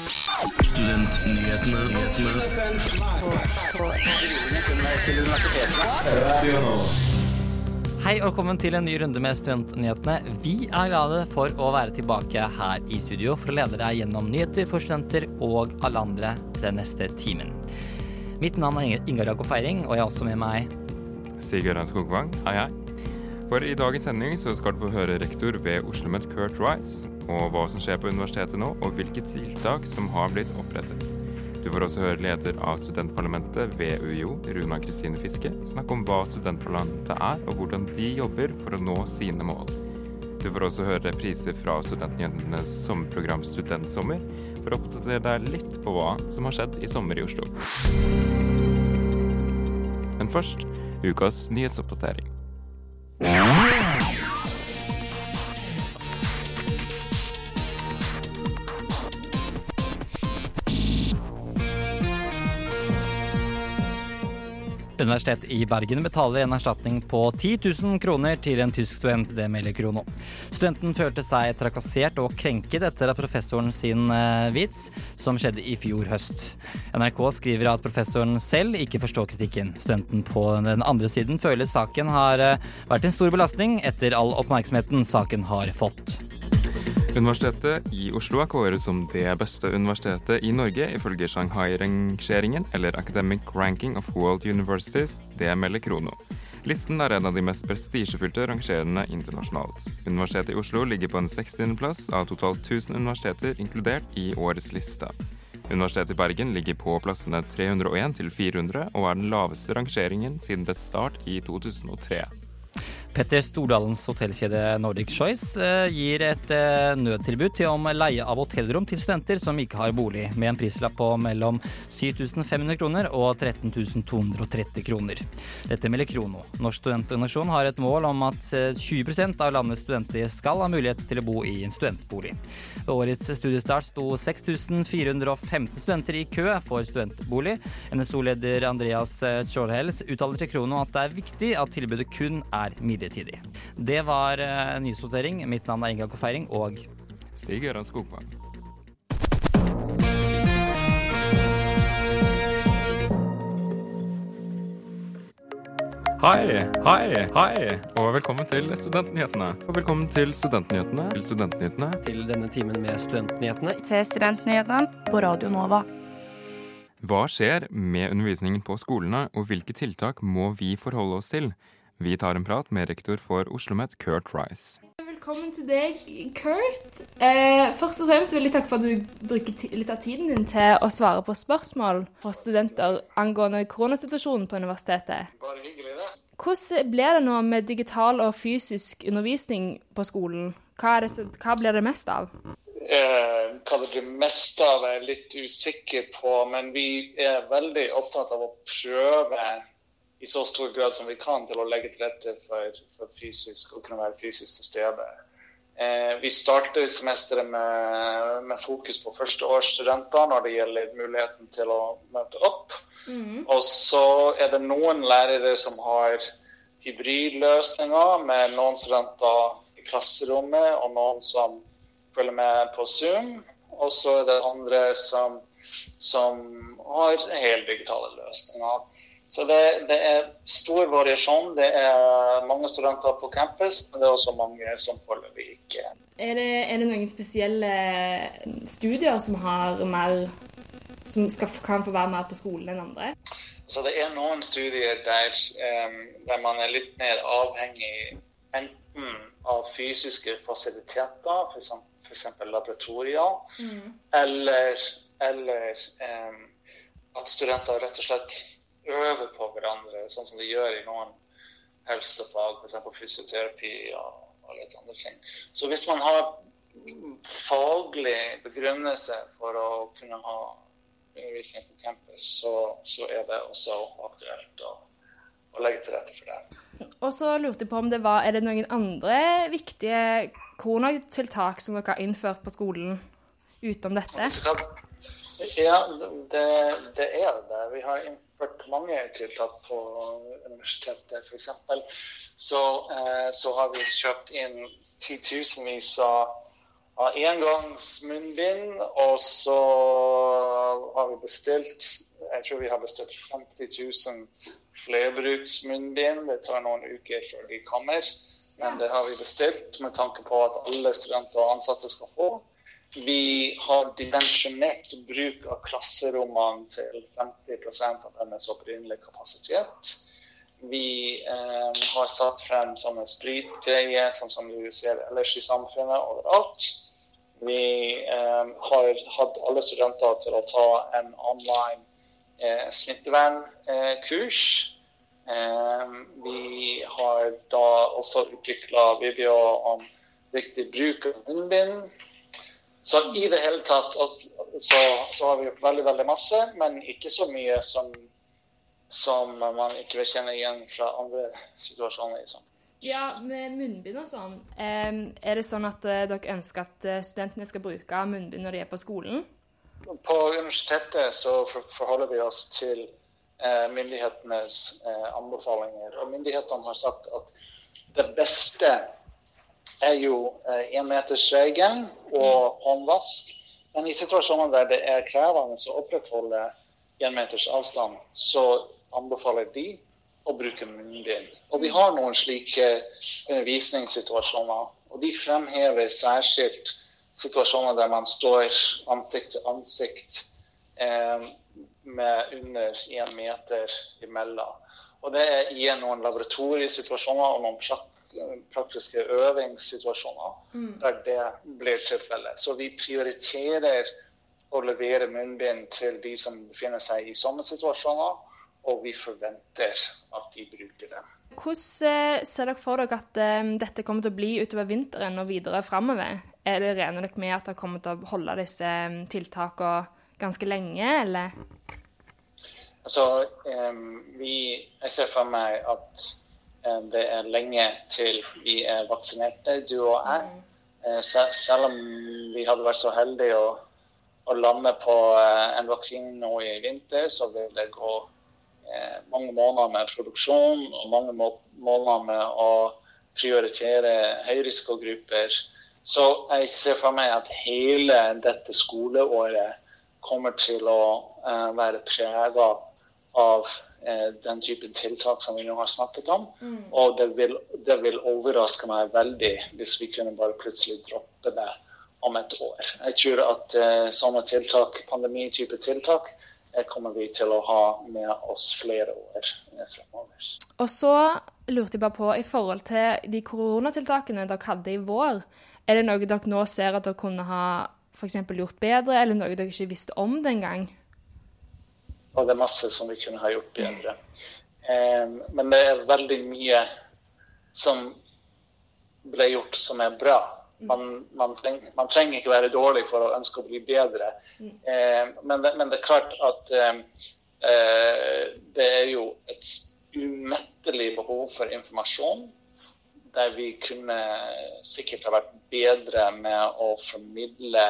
Studentnyhetene. Hei og velkommen til en ny runde med Studentnyhetene. Vi er glade for å være tilbake her i studio for å lede deg gjennom nyheter for studenter og alle andre den neste timen. Mitt navn er Ingar Jakob Feiring, og jeg har også med meg Sigurd Skogvang, hei hei. For i dagens sending så skal du få høre rektor ved OsloMet Kurt Rice, og hva som skjer på universitetet nå, og hvilke tiltak som har blitt opprettet. Du får også høre leder av studentparlamentet ved UiO, Runa Kristine Fiske, snakke om hva studentparlamentet er, og hvordan de jobber for å nå sine mål. Du får også høre repriser fra Studentnyhetenes sommerprogram Studentsommer, for å oppdatere deg litt på hva som har skjedd i sommer i Oslo. Men først ukas nyhetsoppdatering. Universitetet i Bergen betaler en erstatning på 10 000 kroner til en tysk student, det melder Krono. Studenten følte seg trakassert og krenket etter professoren sin eh, vits, som skjedde i fjor høst. NRK skriver at professoren selv ikke forstår kritikken. Studenten på den andre siden føler saken har eh, vært en stor belastning etter all oppmerksomheten saken har fått. Universitetet i Oslo er kåret som det beste universitetet i Norge ifølge Shanghai-rangeringen, eller Academic Ranking of World Universities. Det melder Krono. Listen er en av de mest prestisjefylte rangerende internasjonalt. Universitetet i Oslo ligger på en 60.-plass av totalt 1000 universiteter inkludert i årets liste. Universitetet i Bergen ligger på plassene 301 til 400 og er den laveste rangeringen siden dets start i 2003. Petter Stordalens hotellkjede Nordic Choice eh, gir et eh, nødtilbud til om leie av hotellrom til studenter som ikke har bolig, med en prislapp på mellom 7500 kroner og 13230 kroner. Dette melder Krono. Norsk studentorganisasjon har et mål om at 20 eh, av landets studenter skal ha mulighet til å bo i en studentbolig. Ved årets studiestart sto 6450 studenter i kø for studentbolig. NSO-leder Andreas Tjålhels uttaler til Krono at det er viktig at tilbudet kun er midlertidig midlertidig. Det var uh, nyhetsnotering. Mitt navn er Inga Kofeiring, og Stig Gøran Skogvang. Hei, hei, hei, og velkommen til Studentnyhetene. Og velkommen til Studentnyhetene. Til Studentnyhetene. Til denne timen med Studentnyhetene. Til Studentnyhetene. På Radio Nova. Hva skjer med undervisningen på skolene, og hvilke tiltak må vi forholde oss til? Vi tar en prat med rektor for OsloMet, Kurt Rice. Velkommen til deg, Kurt. Eh, først og fremst vil jeg takke for at du bruker litt av tiden din til å svare på spørsmål fra studenter angående koronasituasjonen på universitetet. Bare hyggelig, det. Hvordan blir det nå med digital og fysisk undervisning på skolen? Hva, det, hva blir det mest av? Eh, hva det blir mest av, er jeg litt usikker på. Men vi er veldig opptatt av å prøve i så stor grad som vi kan til å legge til rette for, for fysisk, å kunne være fysisk til stede. Eh, vi starter semesteret med, med, fokus på førsteårsstudenter når det gjelder muligheten til å møte opp. Mm. Og så er det noen lærere som har hybridløsninger med noen studenter i klasserommet og noen som følger med på Zoom. Og så er det andre som, som har heldigitale løsninger. Så det, det, er stor variasjon. Det er mange studenter på campus, men det er også mange som foreløpig ikke er det, er det noen spesielle studier som, mer, som skal, kan få være mer på skolen enn andre? Så det er noen studier der, um, der man er litt mer avhengig enten av fysiske fasiliteter, f.eks. laboratorier, mm. eller, eller um, at studenter rett og slett øver på hverandre, sånn som de gjør i noen helsefag, f.eks. fysioterapi og, og, litt andre ting. Så hvis man har faglig begrunnelse for å kunne ha undervisning på campus, så, så er det også aktuelt å, å, legge til rette for det. Og så lurte jeg på om det var Er det noen andre viktige koronatiltak som dere har innført på skolen utenom dette? Ja, det, det er det. Vi har innført mange tiltak på universitetet. F.eks. Så, eh, så har vi kjøpt inn titusenvis av, av engangsmunnbind. Og så har vi bestilt Jeg tror vi har bestilt 50 000 flerbruksmunnbind. Det tar noen uker før de kommer. Men det har vi bestilt med tanke på at alle studenter og ansatte skal få. Vi har dimensjonert bruk av klasserommene til 50% av deres opprinnelige kapasitet. Vi eh, har satt frem sånne spritgreier, sånn som du ser ellers i samfunnet overalt. Vi eh, har hatt alle studenter til å ta en online eh, smittevernkurs. Eh, vi har da også utvikla video om riktig bruk av munnbind. Så i det hele tatt så, så har vi gjort veldig, veldig masse, men ikke så mye som som man ikke vil kjenne igjen fra andre situasjoner samfunnet. Ja, med munnbind og sånn. Er det sånn at eh, dere ønsker at eh, studentene skal bruke munnbind når de er på skolen? På universitetet så forholder vi oss til eh, myndighetenes anbefalinger. Og myndighetene har sagt at det beste er jo énmetersregelen og håndvask. Men i situasjoner der det er krevende å opprettholde én meters avstand, så anbefaler de å bruke munnbind. Og vi har noen slike undervisningssituasjoner, og de fremhever særskilt situasjoner der man står ansikt til ansikt eh, med under én meter imellom. Og det er i noen laboratoriesituasjoner og noen prak praktiske øvingssituasjoner mm. der det blir tilfellet. Så vi prioriterer å levere munnbind til de som befinner seg i sånne situasjoner og vi forventer at de bruker dem. Hvordan eh, ser dere for dere at um, dette kommer til å bli utover vinteren og videre framover? Er det regner dere med at dere kommer til å holde disse um, tiltakene ganske lenge, eller? Altså, um, vi, jeg ser for meg at det er lenge til vi er vaksinerte, du og jeg. Mm. Uh, selv om vi hadde vært så heldige å, å lande på uh, en vaksine nå i vinter, så vil det gå Eh, mange måneder med produksjon og mange måneder med å prioritere høyrisikogrupper. Så jeg ser for meg at hele dette skoleåret kommer til å være prega av eh, den typen tiltak som vi nå har snakket om. Mm. Og det vil, det vil, overraske meg veldig hvis vi kunne bare plutselig droppe det om et år. Jeg tror at eh, sånne tiltak, pandemitype tiltak, kommer vi til å ha med oss flere år fremover. Og så lurte jeg bare på, i forhold til de koronatiltakene dere hadde i vår, er det noe dere nå ser at dere kunne ha for gjort bedre, eller noe dere ikke visste om den gang? Og det er masse som vi kunne ha gjort bedre. Um, men det er veldig mye som ble gjort som er bra. Man, man, treng, man, trenger ikke være dårlig for å ønske å bli bedre. Mm. Eh, men, det, men, det, er klart at eh, eh, det er jo et umettelig behov for informasjon. Der vi kunne sikkert ha vært bedre med å formidle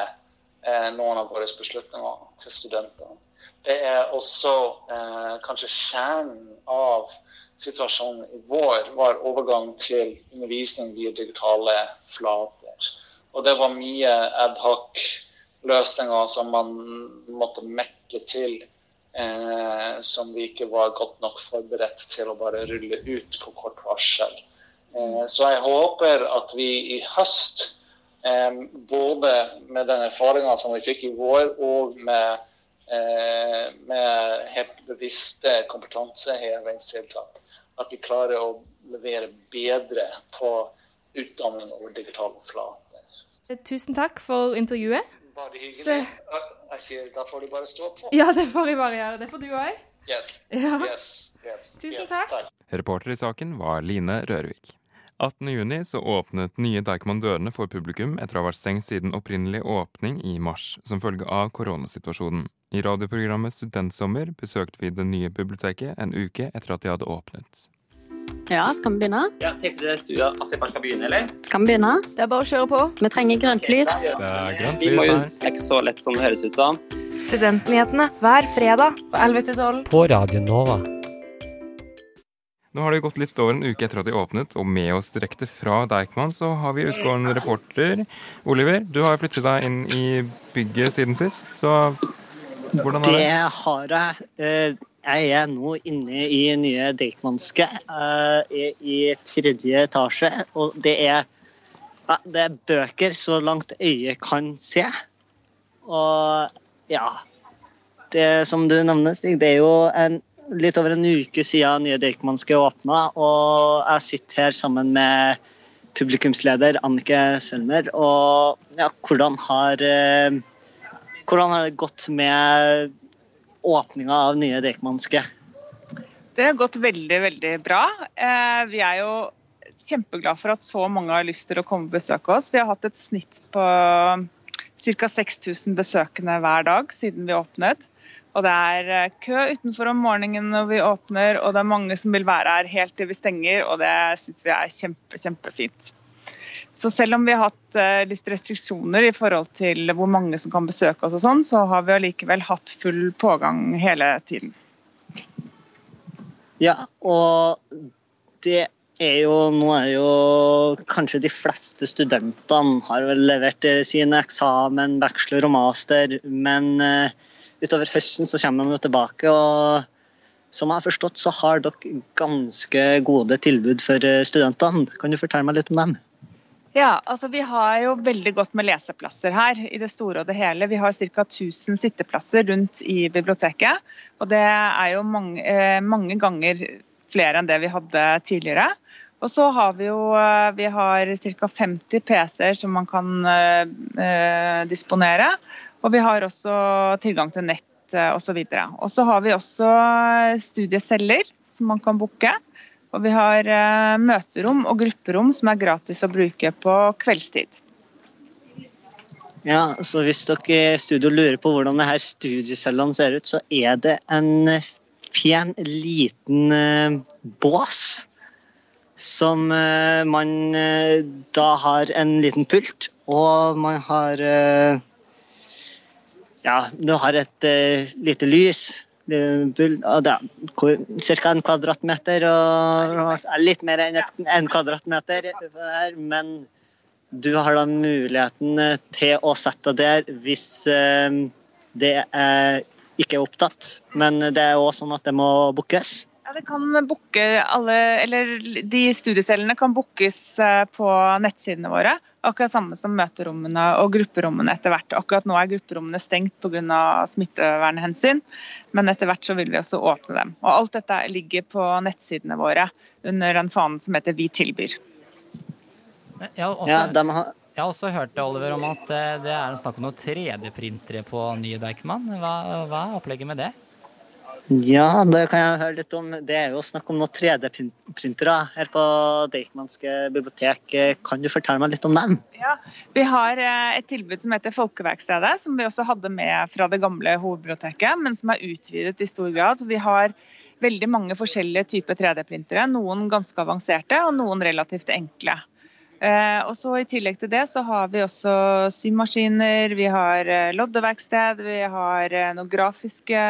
noen av våre beslutninger til studentene. Det er også eh, kanskje kjernen av situasjonen i vår, var overgang til undervisning via digitale flater. Og det var mye adhoc-løsninger som man måtte mekke til. Eh, som vi ikke var godt nok forberedt til å bare rulle ut på kort varsel. Eh, så jeg håper at vi i høst, eh, både med den erfaringa som vi fikk i vår, og med, eh, med helt bevisste kompetansehevingstiltak, at vi klarer å levere bedre på utdanning over digitale flater. Tusen takk for intervjuet. Bare hyggelig. Så... Jeg sier da får du bare stå på. Ja, det får jeg bare gjøre. Det får du òg. Yes. Ja. Yes. Yes. Tusen takk. takk. Reporter i saken var Line Rørvik. 18.6 så åpnet nye Deichman dørene for publikum etter å ha vært stengt siden opprinnelig åpning i mars, som følge av koronasituasjonen. I radioprogrammet Studentsommer besøkte vi det nye biblioteket en uke etter at de hadde åpnet. Ja, skal vi begynne? Ja, Tenkte du at jeg bare skal begynne, eller? Skal vi begynne? Det er bare å kjøre på. Vi trenger grønt lys. Det er grønt lys Vi må jo ikke så lett som det høres ut som. Studentnyhetene hver fredag på 11 til 12. På Radio Nova. Nå har det gått litt over en uke etter at de åpnet, og med oss direkte fra Deichman så har vi utgående reporter. Oliver, du har flyttet deg inn i bygget siden sist, så hvordan er det? Det har jeg. Eh, Jeg er nå inne i nye Deichmanske eh, i tredje etasje, og det er, det er bøker så langt øyet kan se. Og ja Det som du nevner, Stig, det er jo en, litt over en uke siden nye Deichmanske åpna, og jeg sitter her sammen med publikumsleder Annike Selmer. Og ja, hvordan har eh, hvordan har det gått med åpninga av nye Deichmanske? Det har gått veldig, veldig bra. Eh, vi er jo kjempeglade for at så mange har lyst til å komme og besøke oss. Vi har hatt et snitt på ca. 6000 besøkende hver dag siden vi åpnet. Og det er eh, kø utenfor om morgenen når vi åpner, og det er mange som vil være her helt til vi stenger, og det syns vi er kjempe, kjempefint. Så selv om vi har hatt eh, litt restriksjoner i forhold til hvor mange som kan besøke oss, og sånn, så har vi allikevel hatt full pågang hele tiden. Ja, og det er jo Nå er jo kanskje de fleste studentene har vel levert sine eksamen, bachelor og master, men eh, utover høsten så kommer de tilbake. og som jeg har forstått, så har dere ganske gode tilbud for eh, studentene. Kan du fortelle meg litt om dem? Ja, altså Vi har jo veldig godt med leseplasser her i det store og det hele. Vi har ca. 1000 sitteplasser rundt i biblioteket. Og det er jo mange, eh, mange ganger flere enn det vi hadde tidligere. Og så har vi jo eh, vi har ca. 50 PC-er som man kan eh, disponere. Og vi har også tilgang til nett eh, osv. Og så har vi også studieceller som man kan booke. Og vi har eh, møterom og grupperom som er gratis å bruke på kveldstid. Ja, så Hvis dere i studio lurer på hvordan det her studiecellene ser ut, så er det en pen, liten eh, bås som eh, man eh, da har en liten pult, og man har eh, Ja, du har et uh, lite lys. Ca. en kvadratmeter, og litt mer enn en kvadratmeter men du har da muligheten eh, til å sette deg der hvis eh, det er ikke er opptatt. Men det er òg sånn at det må bookes. Ja, det kan booke alle, eller De studiecellene kan bookes eh, på nettsidene våre. Akkurat samme som møterommene og grupperommene etter hvert. Akkurat nå er grupperommene stengt pga. smittevernhensyn, men etter hvert så vil vi også åpne dem. Og Alt dette ligger på nettsidene våre under den fanen som heter Vi tilbyr. Jeg har også, Ja, de har, jeg har også hørt Oliver, om at eh, det er snakk om noen 3D-printere på nye Deichman. Hva, hva er opplegget med det? Ja, det kan jeg høre litt om. Det er jo snakk om noen 3D-printere her på Deichmanske bibliotek. Kan du fortelle meg litt om dem? Ja, Vi har eh, et tilbud som heter Folkeverkstedet, som vi også hadde med fra det gamle hovedbiblioteket, men som er utvidet i stor grad. Så vi har veldig mange forskjellige typer 3D-printere. Noen ganske avanserte, og noen relativt enkle. Eh, og så I tillegg til det så har vi også symaskiner, vi har eh, loddeverksted, vi har noen grafiske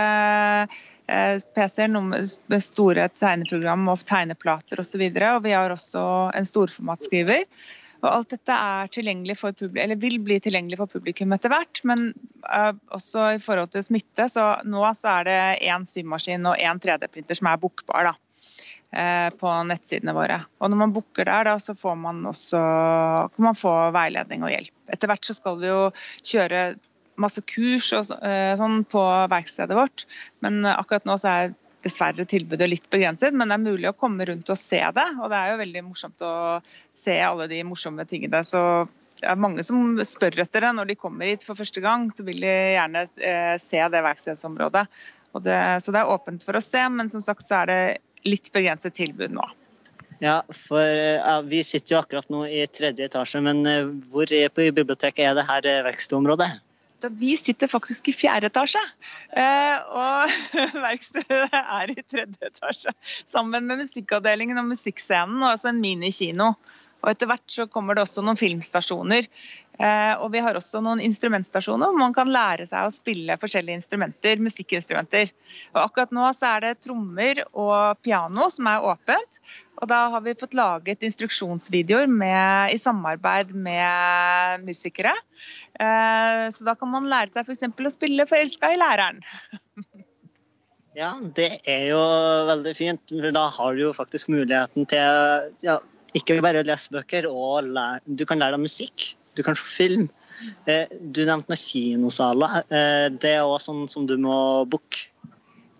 PC-er med store tegneprogram og tegneplater osv. Og, så og vi har også en storformatskriver. Og alt dette publikum, vil bli tilgjengelig for publikum etter hvert. Men uh, også i forhold til smitte, så nå så er det én symaskin og én 3D-printer som er bookbar. da eh, på nettsidene våre. Og når man booker der, da, så får man også kan man få veiledning og hjelp. Etter hvert så skal vi jo kjøre masse kurs og eh, sånn på verkstedet vårt, men eh, akkurat nå så er dessverre tilbudet litt begrenset, men det er mulig å komme rundt og se det. Og det er jo veldig morsomt å se alle de morsomme tingene. Så det er mange som spør etter det når de kommer hit for første gang. Så vil de gjerne eh, se det verkstedsområdet. Det, så det er åpent for å se, men som sagt så er det litt begrenset tilbud nå. Ja, for ja, Vi sitter jo akkurat nå i tredje etasje, men hvor på biblioteket er det her verkstedområdet? Så Vi sitter faktisk i fjerde etasje, eh, og verkstedet er i tredje etasje. Sammen med musikkavdelingen og musikkscenen og også en minikino. Og Etter hvert så kommer det også noen filmstasjoner og vi har også noen instrumentstasjoner hvor man kan lære seg å spille forskjellige instrumenter, musikkinstrumenter. Og akkurat nå så er det trommer og piano som er åpent. Og da har vi fått laget instruksjonsvideoer med, i samarbeid med musikere. Eh, så da kan man lære seg f.eks. å spille 'Forelska i læreren'. Ja, det er jo veldig fint. for Da har du jo faktisk muligheten til ja, ikke bare å lese bøker, og lære, du kan lære deg musikk. Du kan se film. Eh, du nevnte noen kinosaler. Eh, det er òg sånn som du må booke.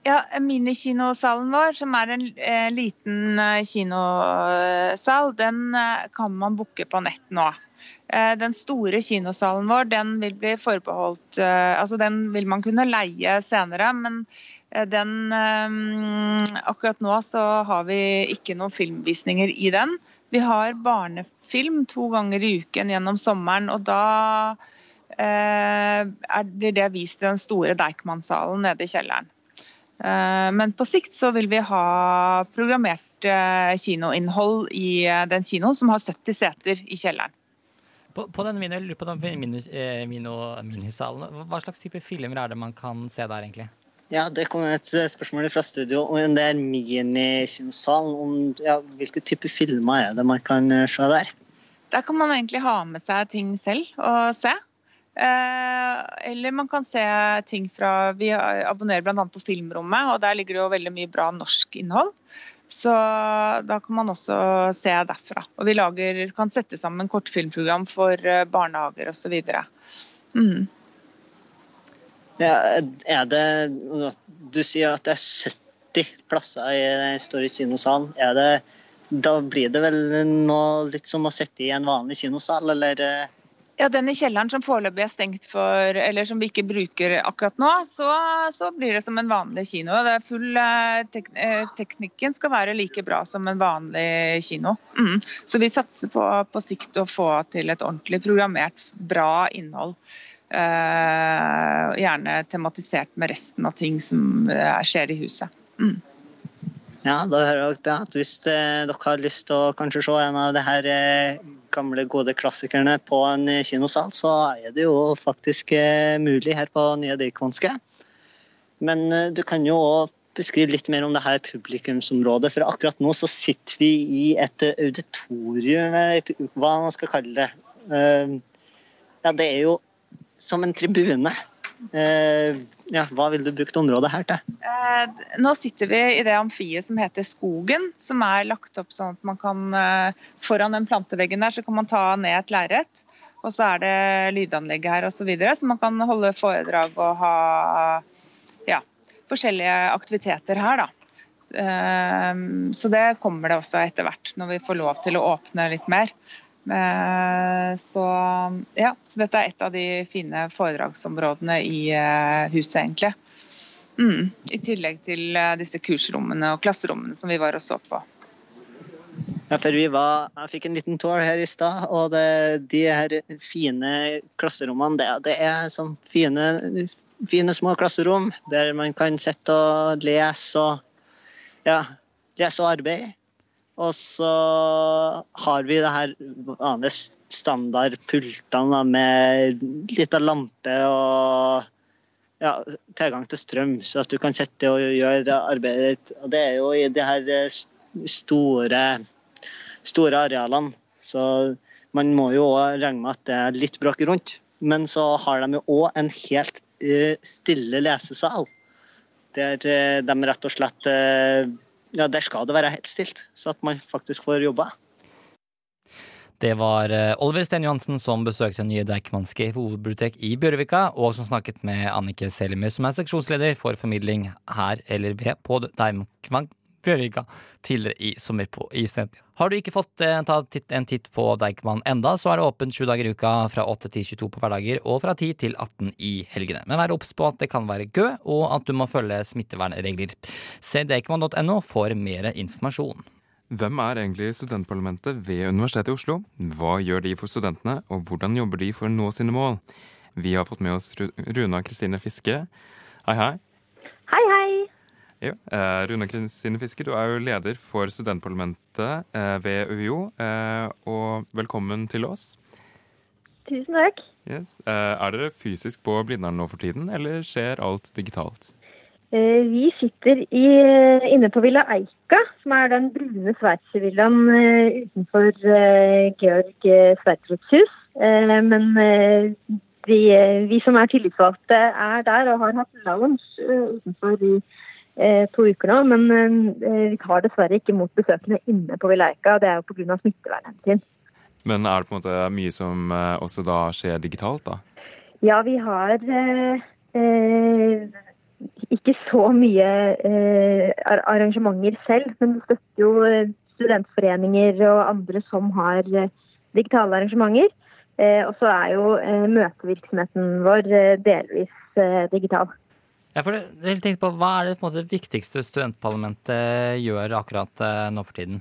Ja, Minikinosalen vår, som er en eh, liten kinosal, den kan man booke på nett nå. Den store kinosalen vår den vil bli forbeholdt altså Den vil man kunne leie senere, men den Akkurat nå så har vi ikke noen filmvisninger i den. Vi har barnefilm to ganger i uken gjennom sommeren, og da eh, blir det vist i den store Deichman-salen nede i kjelleren. Eh, men på sikt så vil vi ha programmert eh, kinoinnhold i eh, den kinoen som har 70 seter i kjelleren. På, på den mini, på den mini, eh, mino, minisalen, hva slags type filmer er det man kan se der, egentlig? Ja, Det kom et spørsmål fra studio om det er minikinosalen. Om ja, hvilke typer filmer er det man kan se der? Der kan man egentlig ha med seg ting selv og se. Eh, eller man kan se ting fra Vi abonnerer bl.a. på Filmrommet, og der ligger det jo veldig mye bra norsk innhold. Så da kan man også se derfra. Og vi lager, kan sette sammen kortfilmprogram for barnehager osv. Mm. Ja, er det Du sier at det er 70 plasser i den store kinosalen. Er det, da blir det vel noe litt som å sitte i en vanlig kinosal, eller? Ja, Den i kjelleren som foreløpig er stengt for, eller som vi ikke bruker akkurat nå, så, så blir det som en vanlig kino. Full, tek, teknikken skal være like bra som en vanlig kino. Mm. Så vi satser på på sikt å få til et ordentlig programmert, bra innhold. Eh, gjerne tematisert med resten av ting som uh, skjer i huset. Mm. Ja, da hører dere at Hvis uh, dere har lyst til å kanskje se en av de her gamle, gode klassikerne på en kinosal, så er det jo faktisk mulig her på Nye Deichmanske. Men du kan jo òg beskrive litt mer om det her publikumsområdet. For akkurat nå så sitter vi i et auditorium, hva man skal kalle det. Ja, det er jo som en tribune. Eh, ja, hva vil du brukt området her til? Eh, nå sitter vi i det amfiet som heter Skogen, som er lagt opp sånn at man kan eh, Foran den planteveggen der så kan man ta ned et lerret. Og så er det lydanlegg her osv. Så, videre, så man kan holde foredrag og ha ja, forskjellige aktiviteter her. da. Så det kommer det også etter hvert, når vi får lov til å åpne litt mer. Eh, så, ja, så dette er et av de fine foredragsområdene i eh, huset, egentlig. Mm, I tillegg til eh, disse kursrommene og klasserommene som vi var og så på. Ja, for vi var, Jeg fikk en liten tour her i stad, og det, de her fine klasserommene, det, det er sånn fine, fine, små klasserom der man kan sitte og lese og ja, lese og arbeide. Og så har vi det her vanlige standardpultene med lita lampe og ja, tilgang til strøm, så at du kan sitte og gjøre arbeidet ditt. Og det er jo i de her eh, store, store arealene. Så man må jo òg regne med at det er litt bråk rundt. Men så har de jo òg en helt uh, stille lesesal. Der uh, de rett og slett ja, der skal det være helt stilt, så at man faktisk får jobba. Det var eh, Oliver Sten Johansen som besøkte nye Deichmanske hovedbibliotek i Bjørvika, og som snakket med Annike Selimer, som er seksjonsleder for formidling her eller på Deichman Bjørvika tidligere i sommer på i studentene. Har du ikke fått eh, ta en titt på Deichman enda, så er det åpent sju dager i uka fra 8 til 22 på hverdager og fra 10 til 18 i helgene. Men vær obs på at det kan være kø, og at du må følge smittevernregler. Se deichman.no for mer informasjon. Hvem er egentlig studentparlamentet ved Universitetet i Oslo? Hva gjør de for studentene, og hvordan jobber de for å nå sine mål? Vi har fått med oss Runa Kristine Fiske. Hei, hei. Hei, hei. Ja, eh, Runa Kristine Fiske, du er jo leder for studentparlamentet eh, ved UiO. Eh, og velkommen til oss. tusen takk. Yes. Eh, er dere fysisk på Blindern nå for tiden, eller skjer alt digitalt? Eh, vi sitter i, inne på Villa Eika, som er den brune sveitservillaen utenfor Georg eh, hus. Men vi, vi som er tillitsvalgte er der og har hatt lounge utenfor i to uker nå. Men eh, vi tar dessverre ikke imot besøkende inne på Vileika. Eika. Det er jo pga. smittevernhensyn. Men er det på en måte mye som eh, også da skjer digitalt, da? Ja, vi har eh, eh, ikke så mye eh, arrangementer selv, men vi støtter jo eh, studentforeninger og andre som har eh, digitale arrangementer. Eh, og så er jo eh, møtevirksomheten vår eh, delvis eh, digital. Ja, for jeg på, Hva er det måte viktigste studentparlamentet gjør akkurat eh, nå for tiden?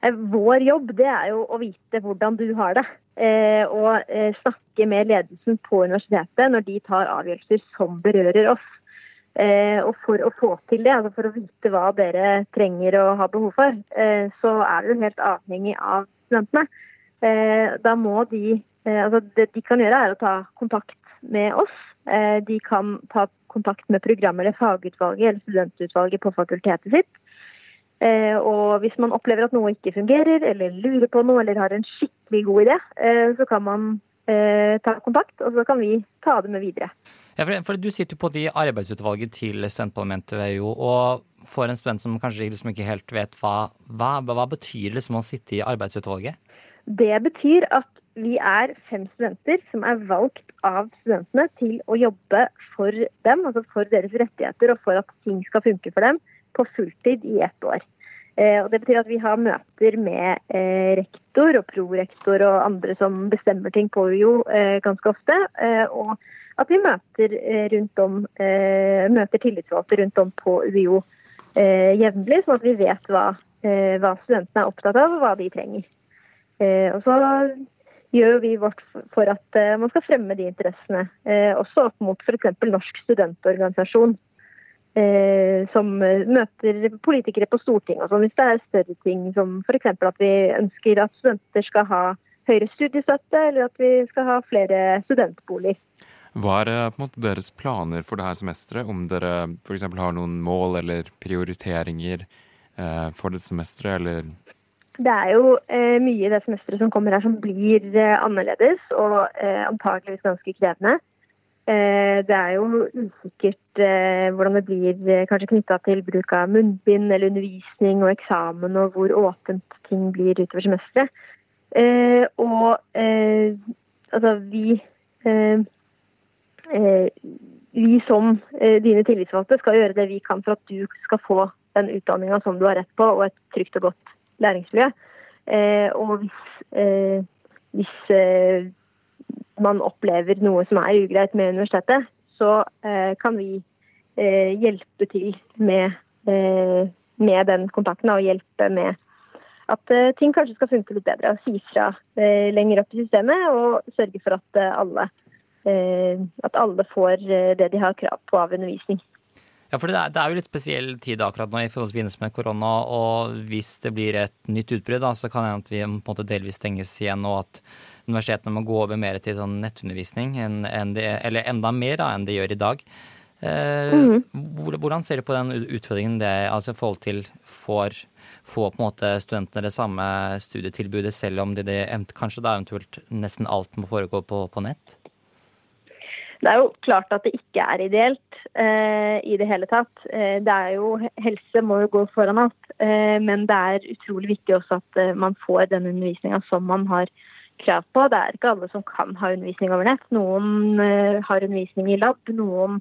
Eh, Vår jobb det er jo å vite hvordan du har det. Eh, og snakke med ledelsen på universitetet når de tar avgjørelser som berører oss. Og for å få til det, altså for å vite hva dere trenger og har behov for, så er du helt avhengig av studentene. Da må de Altså det de kan gjøre, er å ta kontakt med oss. Eh, de kan ta kontakt med program- eller fagutvalget eller studentutvalget på fakultetet sitt. Eh, og hvis man opplever at noe ikke fungerer, eller lurer på noe, eller har en skikkelig god idé, eh, så kan man ta kontakt, og så kan vi ta det med videre. Ja, for, for Du sitter jo på de arbeidsutvalget til studentparlamentet ved jo, og for en student som kanskje liksom ikke helt vet hva, hva, hva betyr liksom å sitte i arbeidsutvalget? Det betyr at vi er fem studenter som er valgt av studentene til å jobbe for dem, altså for deres rettigheter og for at ting skal funke for dem, på fulltid i ett år. Eh, og det betyr at vi har møter med eh, rektor og prorektor og andre som bestemmer ting på UiO eh, ganske ofte. Og at vi møter, rundt om, møter tillitsvalgte rundt om på UiO jevnlig, sånn at vi vet hva, hva studentene er opptatt av og hva de trenger. Og så gjør vi vårt for at eh, man skal fremme de interessene, eh, også opp mot f.eks. Norsk studentorganisasjon, eh, som møter politikere på Stortinget sånn, hvis det er større ting som f.eks. at vi ønsker at studenter skal ha høyere studiestøtte, eller at vi skal ha flere studentboliger. Hva er på en måte deres planer for dette semesteret? Om dere f.eks. har noen mål eller prioriteringer for dette semesteret, eller Det er jo eh, mye i det semesteret som kommer her som blir eh, annerledes og eh, antageligvis ganske krevende. Eh, det er jo usikkert eh, hvordan det blir eh, kanskje knytta til bruk av munnbind eller undervisning og eksamen, og hvor åpent ting blir utover semesteret. Eh, og altså vi Vi som dine tillitsvalgte skal gjøre det vi kan for at du skal få den utdanninga som du har rett på, og et trygt og godt læringsmiljø. Eh, og hvis, eh, hvis eh, man opplever noe som er ugreit med universitetet, så kan vi hjelpe til med, med den kontakten og hjelpe med at ting kanskje skal funke litt bedre. og Si fra lenger opp i systemet og sørge for at alle, at alle får det de har krav på av undervisning. Ja, for det er, det er jo litt spesiell tid akkurat nå i forbindelse med korona, og hvis det blir et nytt utbrudd, da, så kan det hende at vi på en måte delvis stenges igjen, og at universitetene må gå over mer til sånn nettundervisning, enn, enn det, eller enda mer da, enn det gjør i dag. Eh, mm -hmm. Hvordan ser du på den utfordringen det er, altså i forhold til får, får på en måte studentene det samme studietilbudet, selv om det, det kanskje da eventuelt nesten alt må foregå på, på nett? Det er jo klart at det ikke er ideelt eh, i det hele tatt. Eh, det er jo, Helse må jo gå foran alt, eh, men det er utrolig viktig også at eh, man får den undervisninga som man har krav på. Det er ikke alle som kan ha undervisning over nett. Noen eh, har undervisning i lab, noen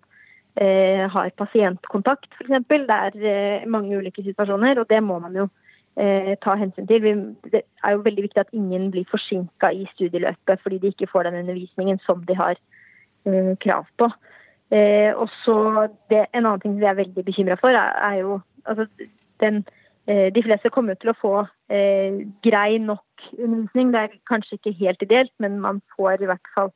eh, har pasientkontakt f.eks. Det er mange ulike situasjoner, og det må man jo ta hensyn til. Det er jo veldig viktig at ingen blir forsinka i studieløpet fordi de ikke får den undervisningen som de har eh, krav på. Eh, og så En annen ting vi er veldig bekymra for, er, er jo altså, den, eh, De fleste kommer til å få eh, grei nok undervisning. Det er kanskje ikke helt ideelt, men man får i hvert fall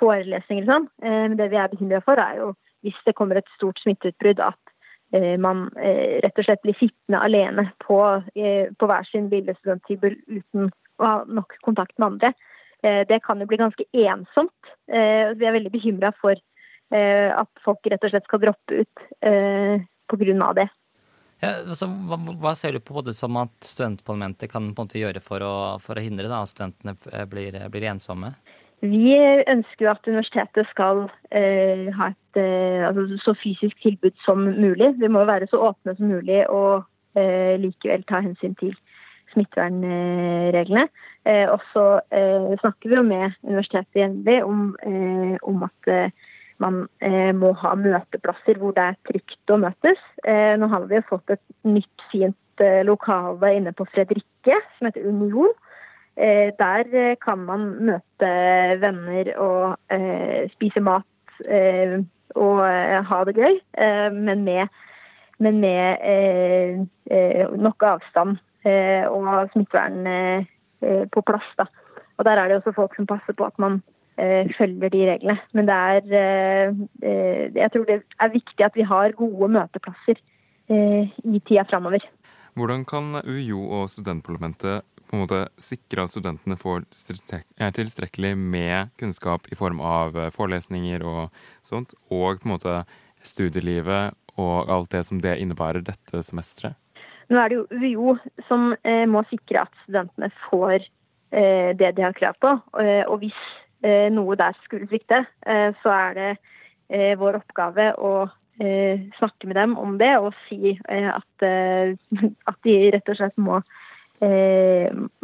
forelesninger sånn. Eh, det vi er bekymra for, er jo hvis det kommer et stort smitteutbrudd, at eh, man eh, rett og slett blir sittende alene på, eh, på hver sin lille studenthybel uten å ha nok kontakt med andre. Eh, det kan jo bli ganske ensomt. Eh, Vi er veldig bekymra for eh, at folk rett og slett skal droppe ut pga. det. Ja, altså, hva, hva ser du på både som at studentparlamentet kan på en måte gjøre for å, for å hindre da, at studentene blir, blir ensomme? Vi ønsker jo at universitetet skal eh, ha et eh, altså, så fysisk tilbud som mulig. Vi må være så åpne som mulig og eh, likevel ta hensyn til smittevernreglene. Eh, og så eh, snakker vi jo med universitetet jevnlig om, eh, om at eh, man eh, må ha møteplasser hvor det er trygt å møtes. Eh, nå har vi jo fått et nytt, fint eh, lokale inne på Fredrikke som heter Union. Eh, der eh, kan man møte venner og eh, spise mat eh, og eh, ha det gøy, eh, men med, men med eh, eh, nok avstand eh, og smittevern eh, eh, på plass. Da. Og Der er det også folk som passer på at man eh, følger de reglene. Men det er, eh, eh, jeg tror det er viktig at vi har gode møteplasser eh, i tida framover. Hvordan kan UiO og studentparlamentet på en måte sikre at studentene får strek- eh, tilstrekkelig med kunnskap i form av eh, forelesninger og sånt, og på en måte studielivet og alt det som det innebærer dette semesteret? Nå er det jo UiO som eh, må sikre at studentene får eh, det de har krav på. Eh, og hvis eh, noe der skulle svikte, eh, så er det eh, vår oppgave å snakke med dem om det og si at, at de rett og slett må,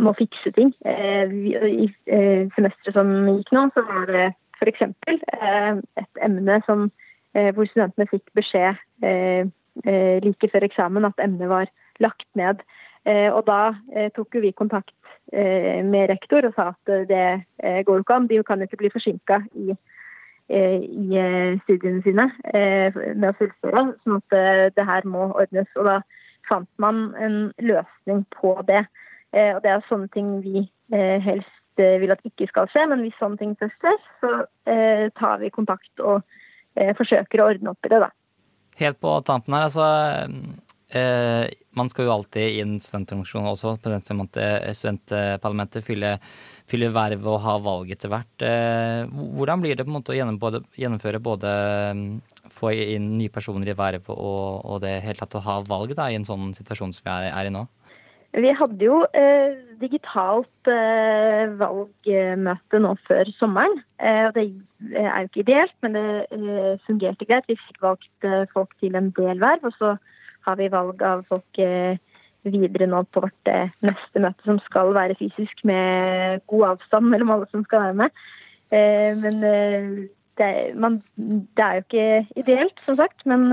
må fikse ting. I semesteret som gikk nå, så var det f.eks. Et emne som, hvor studentene fikk beskjed like før eksamen at emnet var lagt ned. Eh, og da eh, tok jo vi kontakt eh, med rektor og sa at det går ikke an. De kan jo ikke bli forsinka i, i studiene sine med å fullføre. Sånn at det her må ordnes. Og da fant man en løsning på det. Og det er sånne ting vi helst vil at ikke skal skje, men hvis sånne ting først skjer, så tar vi kontakt og forsøker å ordne opp i det, da. Helt på tampen her, altså eh, Man skal jo alltid i en studentorganisasjon også, på den eh, studentparlamentet fyller, fylle, verv og har valg etter hvert. Eh, hvordan blir det på en måte å gjennom, gjennomføre både mm, få inn nye personer i verv og, og det hele tatt å ha valg da, i en sånn situasjon som vi er, er i nå? Vi hadde jo eh, digitalt eh, valgmøte nå før sommeren. Eh, og det er jo ikke ideelt, men det eh, fungerte greit. Vi fikk valgt eh, folk til en del verv, og så har vi valg av folk eh, videre nå på vårt eh, neste møte, som skal være fysisk med god avstand mellom alle som skal være med. Eh, men det, er- man, det er jo ikke ideelt, som sagt, men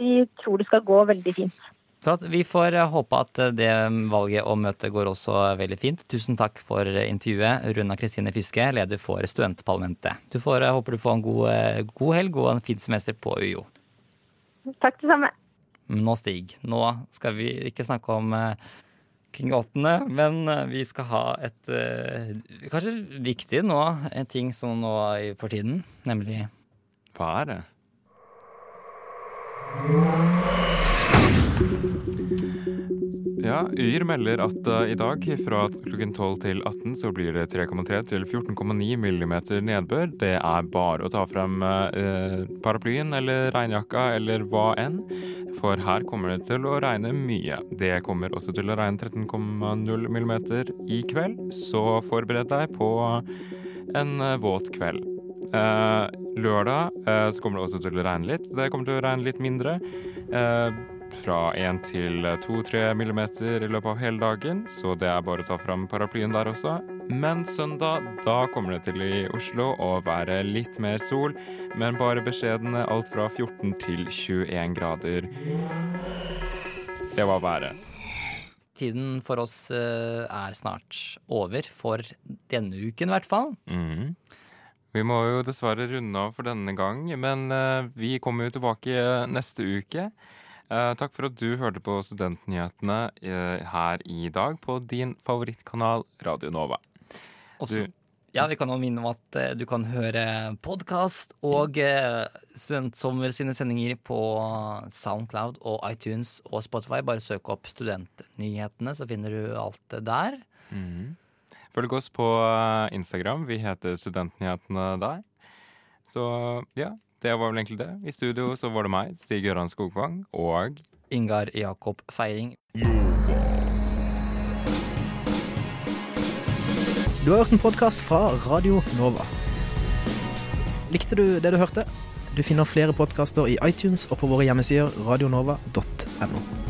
vi tror det skal gå veldig fint. Flott. Vi får håpe at det valget og møtet går også veldig fint. Tusen takk for intervjuet, Runa Kristine Fiske, leder for Studentparlamentet. Du får, håper du får en god, god helg og en fin semester på UiO. Takk det samme. Nå, Stig, nå skal vi ikke snakke om eh, King 8, men eh, vi skal ha et eh, kanskje viktig nå, en ting som nå er for tiden, nemlig Hva er det? Ja, Yr melder at uh, i dag fra klokken 12 til 18 så blir det 3,3 til 14,9 millimeter nedbør. Det er bare å ta frem uh, paraplyen eller regnjakka eller hva enn, for her kommer det til å regne mye. Det kommer også til å regne 13,0 millimeter i kveld, så forbered deg på en uh, våt kveld. Lørdag så kommer det også til å regne litt. Det kommer til å regne litt mindre. Fra 1 til 2-3 millimeter i løpet av hele dagen, så det er bare å ta fram paraplyen der også. Men søndag, da kommer det til i Oslo å være litt mer sol, men bare beskjedne alt fra 14 til 21 grader. Det var været. Tiden for oss eh, er snart over, for denne uken i hvert fall. Mm. Vi må jo dessverre runde av for denne gang, men eh, vi kommer jo tilbake neste uke. Eh, takk for at du hørte på Studentnyhetene eh, her i dag på din favorittkanal Radio Nova. Også, ja, vi kan også minne om at eh, du kan høre podkast og Studentsommer sine sendinger på Soundcloud og iTunes og Spotify. Bare søk opp Studentnyhetene, så finner du alt det der. Mhm. Følg oss på Instagram. Vi heter Studentnyhetene der. Så ja, det var vel egentlig det. I studio så var det meg, Stig Gøran Skogvang, og Ingar Jakob Feiring. Du har hørt en podkast fra Radio Nova. Likte du det du hørte? Du finner flere podkaster i iTunes og på våre hjemmesider radionova.no.